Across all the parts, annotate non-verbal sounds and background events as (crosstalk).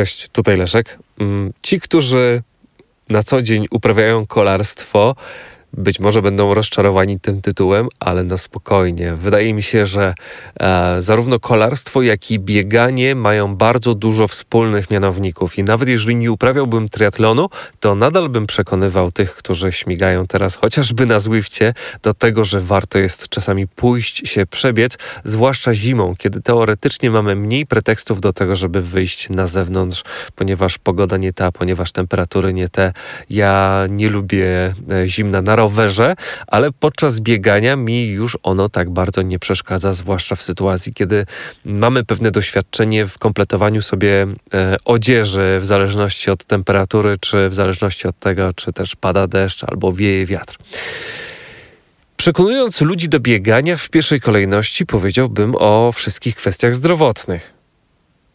Cześć, tutaj Leszek. Mm, ci, którzy na co dzień uprawiają kolarstwo, być może będą rozczarowani tym tytułem, ale na spokojnie. Wydaje mi się, że e, zarówno kolarstwo, jak i bieganie mają bardzo dużo wspólnych mianowników. I nawet jeżeli nie uprawiałbym triatlonu, to nadal bym przekonywał tych, którzy śmigają teraz chociażby na Zwifcie, do tego, że warto jest czasami pójść się przebiec, zwłaszcza zimą, kiedy teoretycznie mamy mniej pretekstów do tego, żeby wyjść na zewnątrz, ponieważ pogoda nie ta, ponieważ temperatury nie te. Ja nie lubię e, zimna na rowerze, ale podczas biegania mi już ono tak bardzo nie przeszkadza, zwłaszcza w sytuacji, kiedy mamy pewne doświadczenie w kompletowaniu sobie e, odzieży w zależności od temperatury, czy w zależności od tego, czy też pada deszcz albo wieje wiatr. Przekonując ludzi do biegania, w pierwszej kolejności powiedziałbym o wszystkich kwestiach zdrowotnych.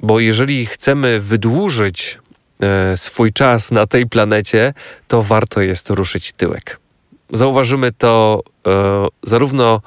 Bo jeżeli chcemy wydłużyć e, swój czas na tej planecie, to warto jest ruszyć tyłek zauważymy to e, zarówno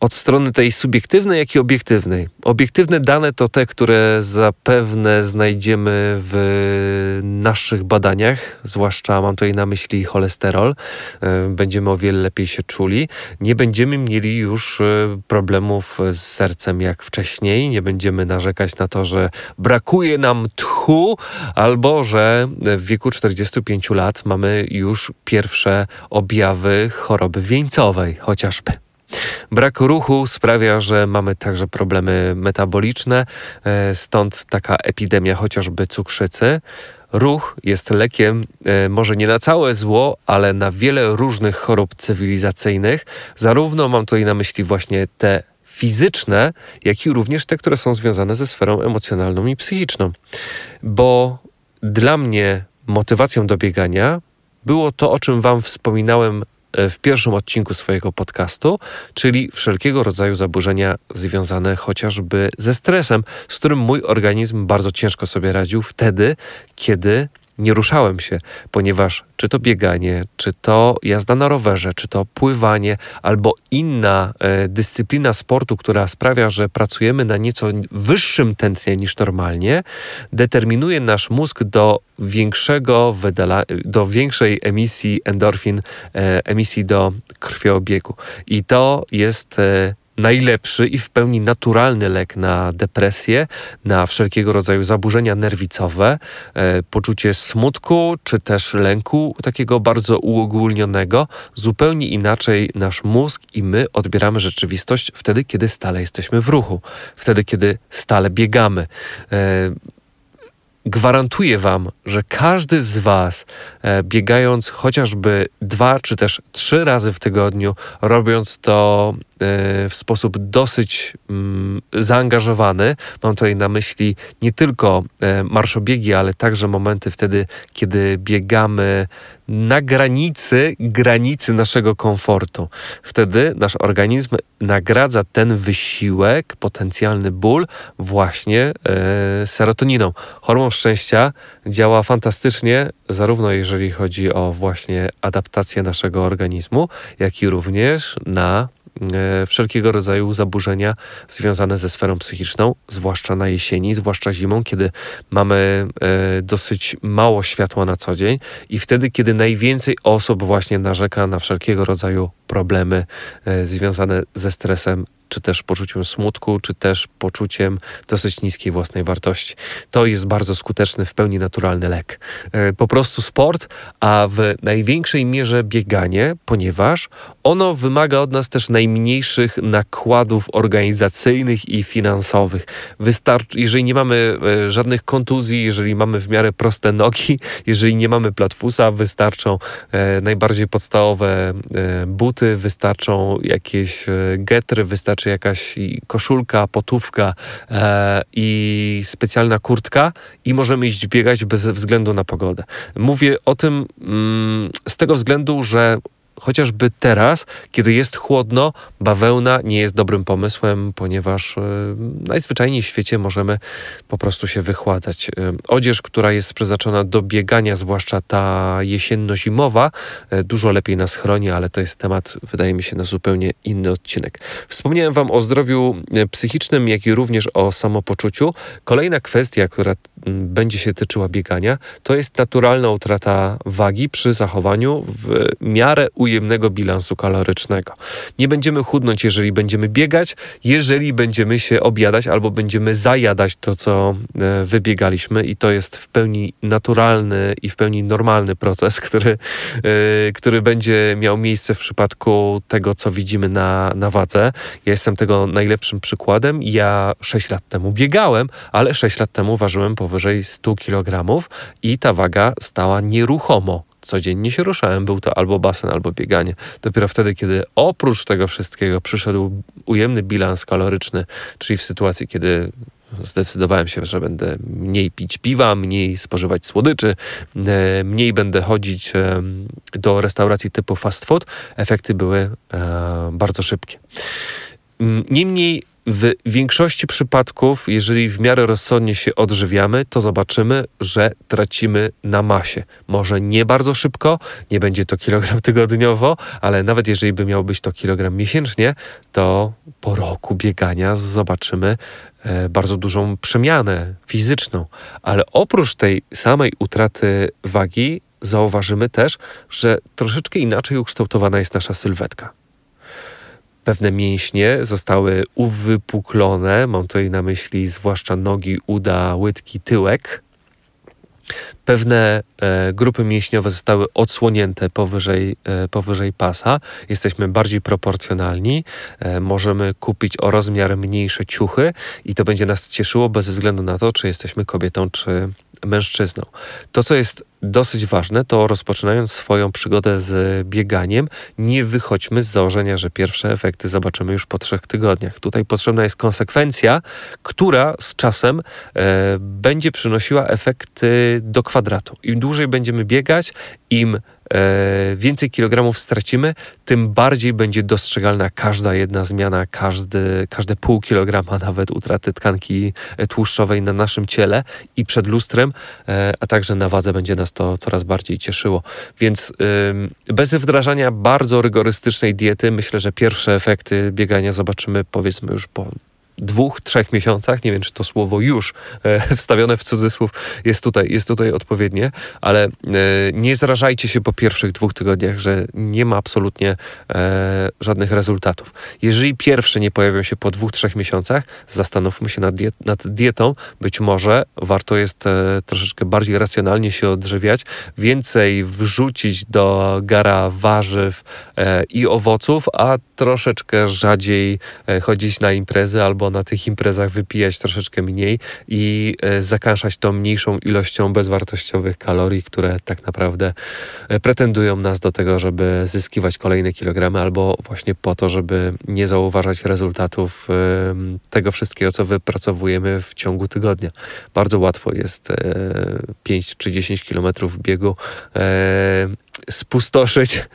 od strony tej subiektywnej, jak i obiektywnej. Obiektywne dane to te, które zapewne znajdziemy w naszych badaniach, zwłaszcza mam tutaj na myśli cholesterol. E, będziemy o wiele lepiej się czuli. Nie będziemy mieli już e, problemów z sercem jak wcześniej. Nie będziemy narzekać na to, że brakuje nam tchu, albo że w wieku 45 lat mamy już pierwsze objawy choroby wieńcowej chociażby. Brak ruchu sprawia, że mamy także problemy metaboliczne, e, stąd taka epidemia chociażby cukrzycy. Ruch jest lekiem e, może nie na całe zło, ale na wiele różnych chorób cywilizacyjnych. Zarówno mam tutaj na myśli właśnie te fizyczne, jak i również te, które są związane ze sferą emocjonalną i psychiczną. Bo dla mnie motywacją do biegania było to, o czym Wam wspominałem w pierwszym odcinku swojego podcastu, czyli wszelkiego rodzaju zaburzenia związane chociażby ze stresem, z którym mój organizm bardzo ciężko sobie radził wtedy, kiedy nie ruszałem się, ponieważ czy to bieganie, czy to jazda na rowerze, czy to pływanie, albo inna e, dyscyplina sportu, która sprawia, że pracujemy na nieco wyższym tętnie niż normalnie, determinuje nasz mózg do większego wydala, do większej emisji endorfin, e, emisji do krwiobiegu. I to jest e, najlepszy i w pełni naturalny lek na depresję, na wszelkiego rodzaju zaburzenia nerwicowe, e, poczucie smutku czy też lęku, takiego bardzo uogólnionego. Zupełnie inaczej nasz mózg i my odbieramy rzeczywistość wtedy, kiedy stale jesteśmy w ruchu, wtedy, kiedy stale biegamy. E, gwarantuję Wam, że każdy z Was, e, biegając chociażby dwa czy też trzy razy w tygodniu, robiąc to w sposób dosyć mm, zaangażowany, mam tutaj na myśli nie tylko e, marszobiegi, ale także momenty wtedy, kiedy biegamy na granicy granicy naszego komfortu. Wtedy nasz organizm nagradza ten wysiłek, potencjalny ból właśnie e, serotoniną. Hormon szczęścia działa fantastycznie, zarówno jeżeli chodzi o właśnie adaptację naszego organizmu, jak i również na wszelkiego rodzaju zaburzenia związane ze sferą psychiczną, zwłaszcza na jesieni, zwłaszcza zimą, kiedy mamy e, dosyć mało światła na co dzień i wtedy, kiedy najwięcej osób właśnie narzeka na wszelkiego rodzaju problemy e, związane ze stresem czy też poczuciem smutku, czy też poczuciem dosyć niskiej własnej wartości. To jest bardzo skuteczny, w pełni naturalny lek. E, po prostu sport, a w największej mierze bieganie, ponieważ ono wymaga od nas też najmniejszych nakładów organizacyjnych i finansowych. Wystarczy, jeżeli nie mamy e, żadnych kontuzji, jeżeli mamy w miarę proste nogi, (laughs) jeżeli nie mamy platfusa, wystarczą e, najbardziej podstawowe buty, wystarczą jakieś getry, wystarczy czy jakaś koszulka, potówka e, i specjalna kurtka i możemy iść biegać bez względu na pogodę. Mówię o tym mm, z tego względu, że chociażby teraz, kiedy jest chłodno, bawełna nie jest dobrym pomysłem, ponieważ e, najzwyczajniej w świecie możemy po prostu się wychładzać. E, odzież, która jest przeznaczona do biegania, zwłaszcza ta jesienno-zimowa, e, dużo lepiej nas chroni, ale to jest temat, wydaje mi się, na zupełnie inny odcinek. Wspomniałem Wam o zdrowiu psychicznym, jak i również o samopoczuciu. Kolejna kwestia, która będzie się tyczyła biegania, to jest naturalna utrata wagi przy zachowaniu w miarę ujemnego bilansu kalorycznego. Nie będziemy chudnąć, jeżeli będziemy biegać, jeżeli będziemy się objadać albo będziemy zajadać to, co e, wybiegaliśmy i to jest w pełni naturalny i w pełni normalny proces, (laughs) który, e, który będzie miał miejsce w przypadku tego, co widzimy na, na wadze. Ja jestem tego najlepszym przykładem. Ja 6 lat temu biegałem, ale 6 lat temu ważyłem powyżej 100 kg i ta waga stała nieruchomo codziennie się ruszałem. Był to albo basen, albo bieganie. Dopiero wtedy, kiedy oprócz tego wszystkiego przyszedł ujemny bilans kaloryczny, czyli w sytuacji, kiedy zdecydowałem się, że będę mniej pić piwa, mniej spożywać słodyczy, e, mniej będę chodzić e, do restauracji typu fast food, efekty były e, bardzo szybkie. Niemniej w większości przypadków, jeżeli w miarę rozsądnie się odżywiamy, to zobaczymy, że tracimy na masie. Może nie bardzo szybko, nie będzie to kilogram (laughs) tygodniowo, ale nawet jeżeli by miał być to kilogram miesięcznie, to po roku biegania zobaczymy e, bardzo dużą przemianę fizyczną. Ale oprócz tej samej utraty wagi, zauważymy też, że troszeczkę inaczej ukształtowana jest nasza sylwetka pewne mięśnie zostały uwypuklone. Mam tutaj na myśli zwłaszcza nogi, uda, łydki, tyłek. Pewne e, grupy mięśniowe zostały odsłonięte powyżej, e, powyżej pasa. Jesteśmy bardziej proporcjonalni. E, możemy kupić o rozmiar mniejsze ciuchy i to będzie nas cieszyło bez względu na to, czy jesteśmy kobietą, czy mężczyzną. To, co jest dosyć ważne, to rozpoczynając swoją przygodę z bieganiem, nie wychodźmy z założenia, że pierwsze efekty zobaczymy już po trzech tygodniach. Tutaj potrzebna jest konsekwencja, która z czasem e, będzie przynosiła efekty do kwadratu. Im dłużej będziemy biegać, im więcej kilogramów stracimy, tym bardziej będzie dostrzegalna każda jedna zmiana, każdy, każde pół kilograma (laughs) nawet utraty tkanki tłuszczowej na naszym ciele i przed lustrem, e, a także na wadze będzie nas to coraz bardziej cieszyło. Więc bez wdrażania bardzo rygorystycznej diety myślę, że pierwsze efekty biegania zobaczymy powiedzmy już po dwóch, trzech miesiącach. Nie wiem, czy to słowo już e, (laughs) wstawione w cudzysłów jest tutaj, jest tutaj odpowiednie, ale e, nie zrażajcie się po pierwszych dwóch tygodniach, że nie ma absolutnie e, żadnych rezultatów. Jeżeli pierwsze nie pojawią się po dwóch, trzech miesiącach, zastanówmy się nad, diet nad dietą. Być może warto jest e, troszeczkę bardziej racjonalnie się odżywiać, więcej wrzucić do gara warzyw e, i owoców, a troszeczkę rzadziej e, chodzić na imprezy albo na tych imprezach wypijać troszeczkę mniej i e, zakaszać tą mniejszą ilością bezwartościowych kalorii, które tak naprawdę e, pretendują nas do tego, żeby zyskiwać kolejne kilogramy, albo właśnie po to, żeby nie zauważać rezultatów tego wszystkiego, co wypracowujemy w ciągu tygodnia. Bardzo łatwo jest 5 czy 10 kilometrów biegu spustoszyć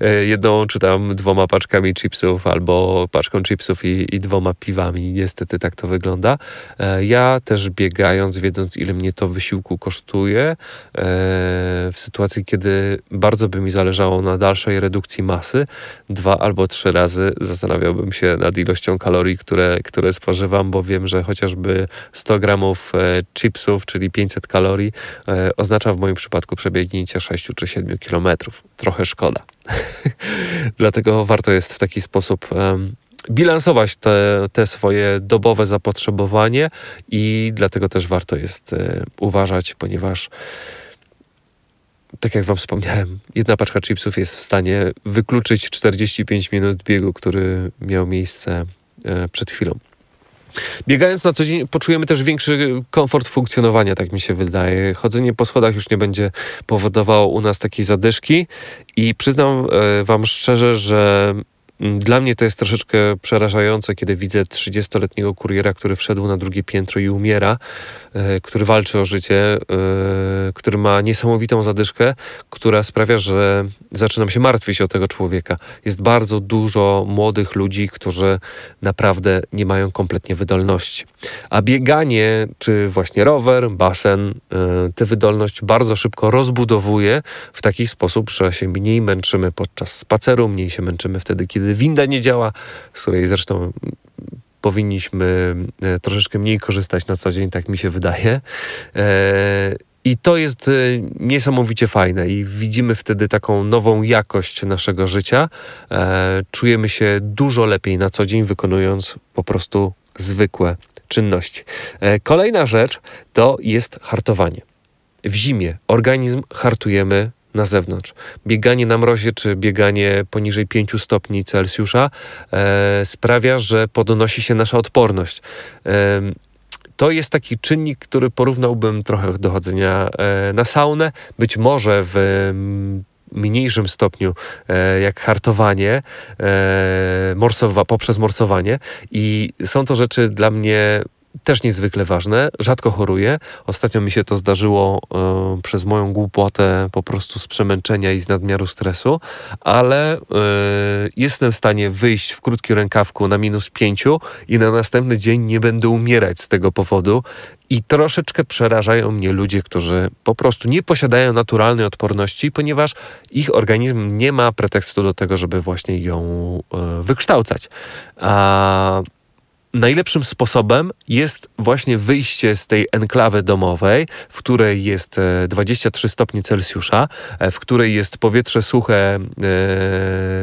e, jedną czy tam dwoma paczkami chipsów albo paczką chipsów i, i dwoma piwami. Niestety tak to wygląda. E, ja też biegając, wiedząc ile mnie to wysiłku kosztuje, e, w sytuacji, kiedy bardzo by mi zależało na dalszej redukcji masy, dwa albo trzy razy zastanawiałbym się nad ilością kalorii, które, które spożywam, bo wiem, że chociażby 100 gramów chipsów, czyli 500 kalorii, oznacza w moim przypadku przebiegnięcie 6 czy 7 kilometrów metrów. Trochę szkoda. (laughs) Dlatego warto jest w taki sposób um, bilansować te, te swoje dobowe zapotrzebowanie i dlatego też warto jest e, uważać, ponieważ tak jak Wam wspomniałem, jedna paczka chipsów jest w stanie wykluczyć 45 minut biegu, który miał miejsce e, przed chwilą. Biegając na co dzień poczujemy też większy komfort funkcjonowania, tak mi się wydaje. Chodzenie po schodach już nie będzie powodowało u nas takiej zadyszki i przyznam e, wam szczerze, że dla mnie to jest troszeczkę przerażające, kiedy widzę 30-letniego kuriera, który wszedł na drugie piętro i umiera, e, który walczy o życie, e, który ma niesamowitą zadyszkę, która sprawia, że zaczynam się martwić o tego człowieka. Jest bardzo dużo młodych ludzi, którzy naprawdę nie mają kompletnie wydolności. A bieganie, czy właśnie rower, basen, e, tę wydolność bardzo szybko rozbudowuje w taki sposób, że się mniej męczymy podczas spaceru, mniej się męczymy wtedy, kiedy winda nie działa, z której zresztą powinniśmy e, troszeczkę mniej korzystać na co dzień, tak mi się wydaje. E, I to jest niesamowicie fajne i widzimy wtedy taką nową jakość naszego życia. Czujemy się dużo lepiej na co dzień, wykonując po prostu zwykłe czynności. Kolejna rzecz to jest hartowanie. W zimie organizm hartujemy na zewnątrz. Bieganie na mrozie czy bieganie poniżej 5 stopni Celsjusza e, sprawia, że podnosi się nasza odporność. E, to jest taki czynnik, który porównałbym trochę do chodzenia e, na saunę. Być może w mniejszym stopniu e, jak hartowanie e, morsowa, poprzez morsowanie. I są to rzeczy dla mnie też niezwykle ważne. Rzadko choruję. Ostatnio mi się to zdarzyło y, przez moją głupotę po prostu z przemęczenia i z nadmiaru stresu, ale y, jestem w stanie wyjść w krótkim rękawku na minus pięciu i na następny dzień nie będę umierać z tego powodu. I troszeczkę przerażają mnie ludzie, którzy po prostu nie posiadają naturalnej odporności, ponieważ ich organizm nie ma pretekstu do tego, żeby właśnie ją y, wykształcać. A najlepszym sposobem jest właśnie wyjście z tej enklawy domowej, w której jest 23 e, stopnie Celsjusza, e, w której jest powietrze suche, e,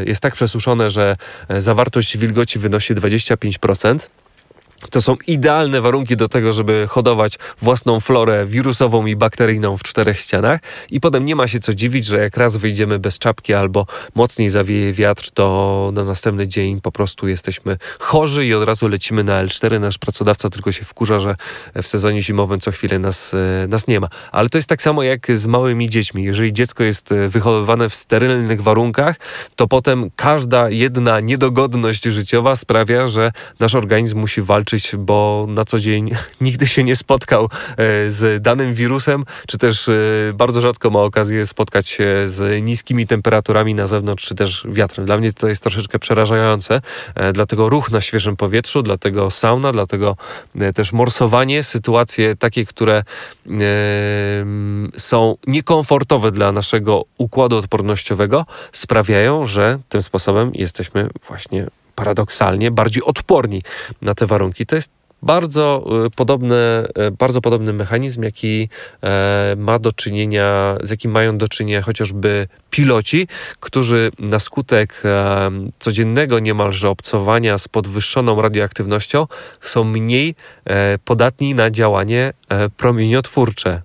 jest tak przesuszone, że zawartość wilgoci wynosi 25%. To są idealne warunki do tego, żeby hodować własną florę wirusową i bakteryjną w czterech ścianach. I potem nie ma się co dziwić, że jak raz wyjdziemy bez czapki albo mocniej zawieje wiatr, to na następny dzień po prostu jesteśmy chorzy i od razu lecimy na L4. Nasz pracodawca tylko się wkurza, że w sezonie zimowym co chwilę nas, e, nas nie ma. Ale to jest tak samo jak z małymi dziećmi. Jeżeli dziecko jest e, wychowywane w sterylnych warunkach, to potem każda jedna niedogodność życiowa sprawia, że nasz organizm musi walczyć bo na co dzień (laughs) nigdy się nie spotkał e, z danym wirusem, czy też e, bardzo rzadko ma okazję spotkać się z niskimi temperaturami na zewnątrz, czy też wiatrem. Dla mnie to jest troszeczkę przerażające, e, dlatego ruch na świeżym powietrzu, dlatego sauna, dlatego też morsowanie, sytuacje takie, które są niekomfortowe dla naszego układu odpornościowego, sprawiają, że tym sposobem jesteśmy właśnie paradoksalnie bardziej odporni na te warunki. To jest bardzo y, podobny, bardzo podobny mechanizm, jaki e, ma do czynienia, z jakim mają do czynienia chociażby piloci, którzy na skutek e, codziennego niemalże obcowania z podwyższoną radioaktywnością są mniej e, podatni na działanie promieniotwórcze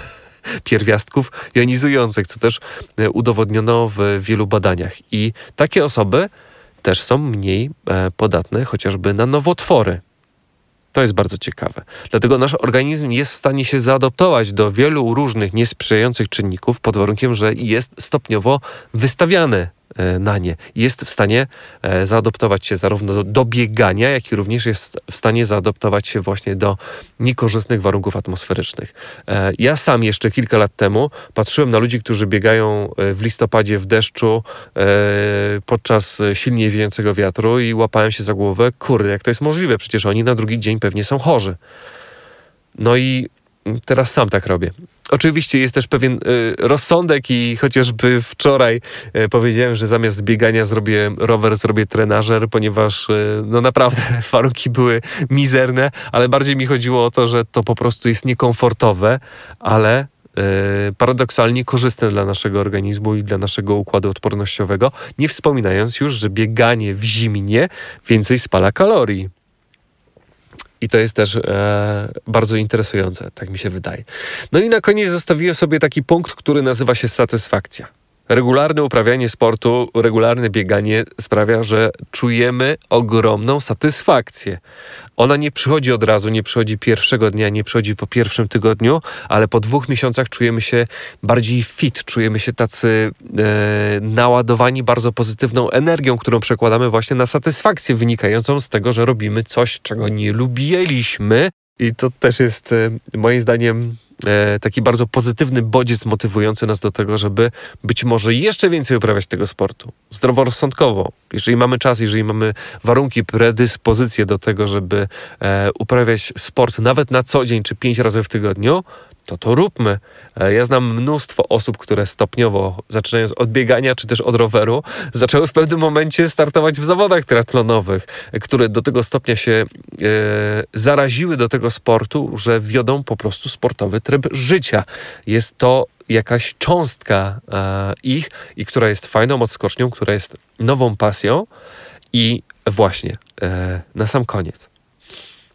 (laughs) pierwiastków jonizujących, co też udowodniono w wielu badaniach. I takie osoby też są mniej e, podatne chociażby na nowotwory. To jest bardzo ciekawe. Dlatego nasz organizm jest w stanie się zaadoptować do wielu różnych niesprzyjających czynników pod warunkiem, że jest stopniowo wystawiany na nie. Jest w stanie e, zaadoptować się zarówno do, do, biegania, jak i również jest w stanie zaadoptować się właśnie do niekorzystnych warunków atmosferycznych. E, ja sam jeszcze kilka lat temu patrzyłem na ludzi, którzy biegają w listopadzie w deszczu podczas silnie wiejącego wiatru i łapałem się za głowę, kurde, jak to jest możliwe? Przecież oni na drugi dzień pewnie są chorzy. No i teraz sam tak robię. Oczywiście jest też pewien y, rozsądek i chociażby wczoraj y, powiedziałem, że zamiast biegania zrobię rower, zrobię trenażer, ponieważ y, no naprawdę (laughs) warunki były mizerne, ale bardziej mi chodziło o to, że to po prostu jest niekomfortowe, ale y, paradoksalnie korzystne dla naszego organizmu i dla naszego układu odpornościowego, nie wspominając już, że bieganie w zimnie więcej spala kalorii. I to jest też e, bardzo interesujące, tak mi się wydaje. No i na koniec zostawiłem sobie taki punkt, który nazywa się satysfakcja. Regularne uprawianie sportu, regularne bieganie sprawia, że czujemy ogromną satysfakcję. Ona nie przychodzi od razu, nie przychodzi pierwszego dnia, nie przychodzi po pierwszym tygodniu, ale po dwóch miesiącach czujemy się bardziej fit, czujemy się tacy e, naładowani bardzo pozytywną energią, którą przekładamy właśnie na satysfakcję wynikającą z tego, że robimy coś, czego nie lubiliśmy. I to też jest e, moim zdaniem taki bardzo pozytywny bodziec motywujący nas do tego, żeby być może jeszcze więcej uprawiać tego sportu. Zdroworozsądkowo. Jeżeli mamy czas, jeżeli mamy warunki, predyspozycje do tego, żeby e, uprawiać sport nawet na co dzień czy pięć razy w tygodniu, to to róbmy. E, ja znam mnóstwo osób, które stopniowo, zaczynając od biegania czy też od roweru, zaczęły w pewnym momencie startować w zawodach triatlonowych, które do tego stopnia się e, zaraziły do tego sportu, że wiodą po prostu sportowy tryb życia. Jest to jakaś cząstka e, ich i która jest fajną odskocznią, która jest nową pasją i właśnie e, na sam koniec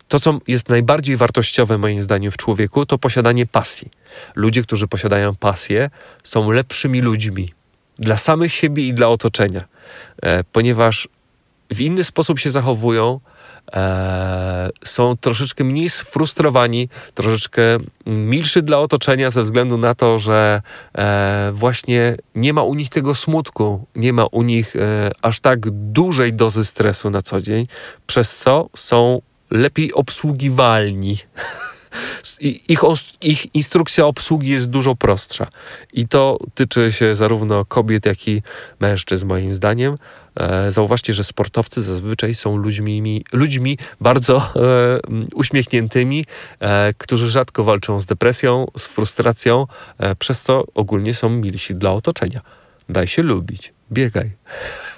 to, co jest najbardziej wartościowe moim zdaniem w człowieku, to posiadanie pasji. Ludzie, którzy posiadają pasję, są lepszymi ludźmi dla samych siebie i dla otoczenia, e, ponieważ w inny sposób się zachowują, e, są troszeczkę mniej sfrustrowani, troszeczkę milszy dla otoczenia ze względu na to, że e, właśnie nie ma u nich tego smutku, nie ma u nich e, aż tak dużej dozy stresu na co dzień, przez co są lepiej obsługiwalni. (laughs) Ich, ich, instrukcja obsługi jest dużo prostsza. I to tyczy się zarówno kobiet, jak i mężczyzn, moim zdaniem. E, zauważcie, że sportowcy zazwyczaj są ludźmi, ludźmi bardzo e, uśmiechniętymi, e, którzy rzadko walczą z depresją, z frustracją, e, przez co ogólnie są milsi dla otoczenia. Daj się lubić, biegaj. (laughs)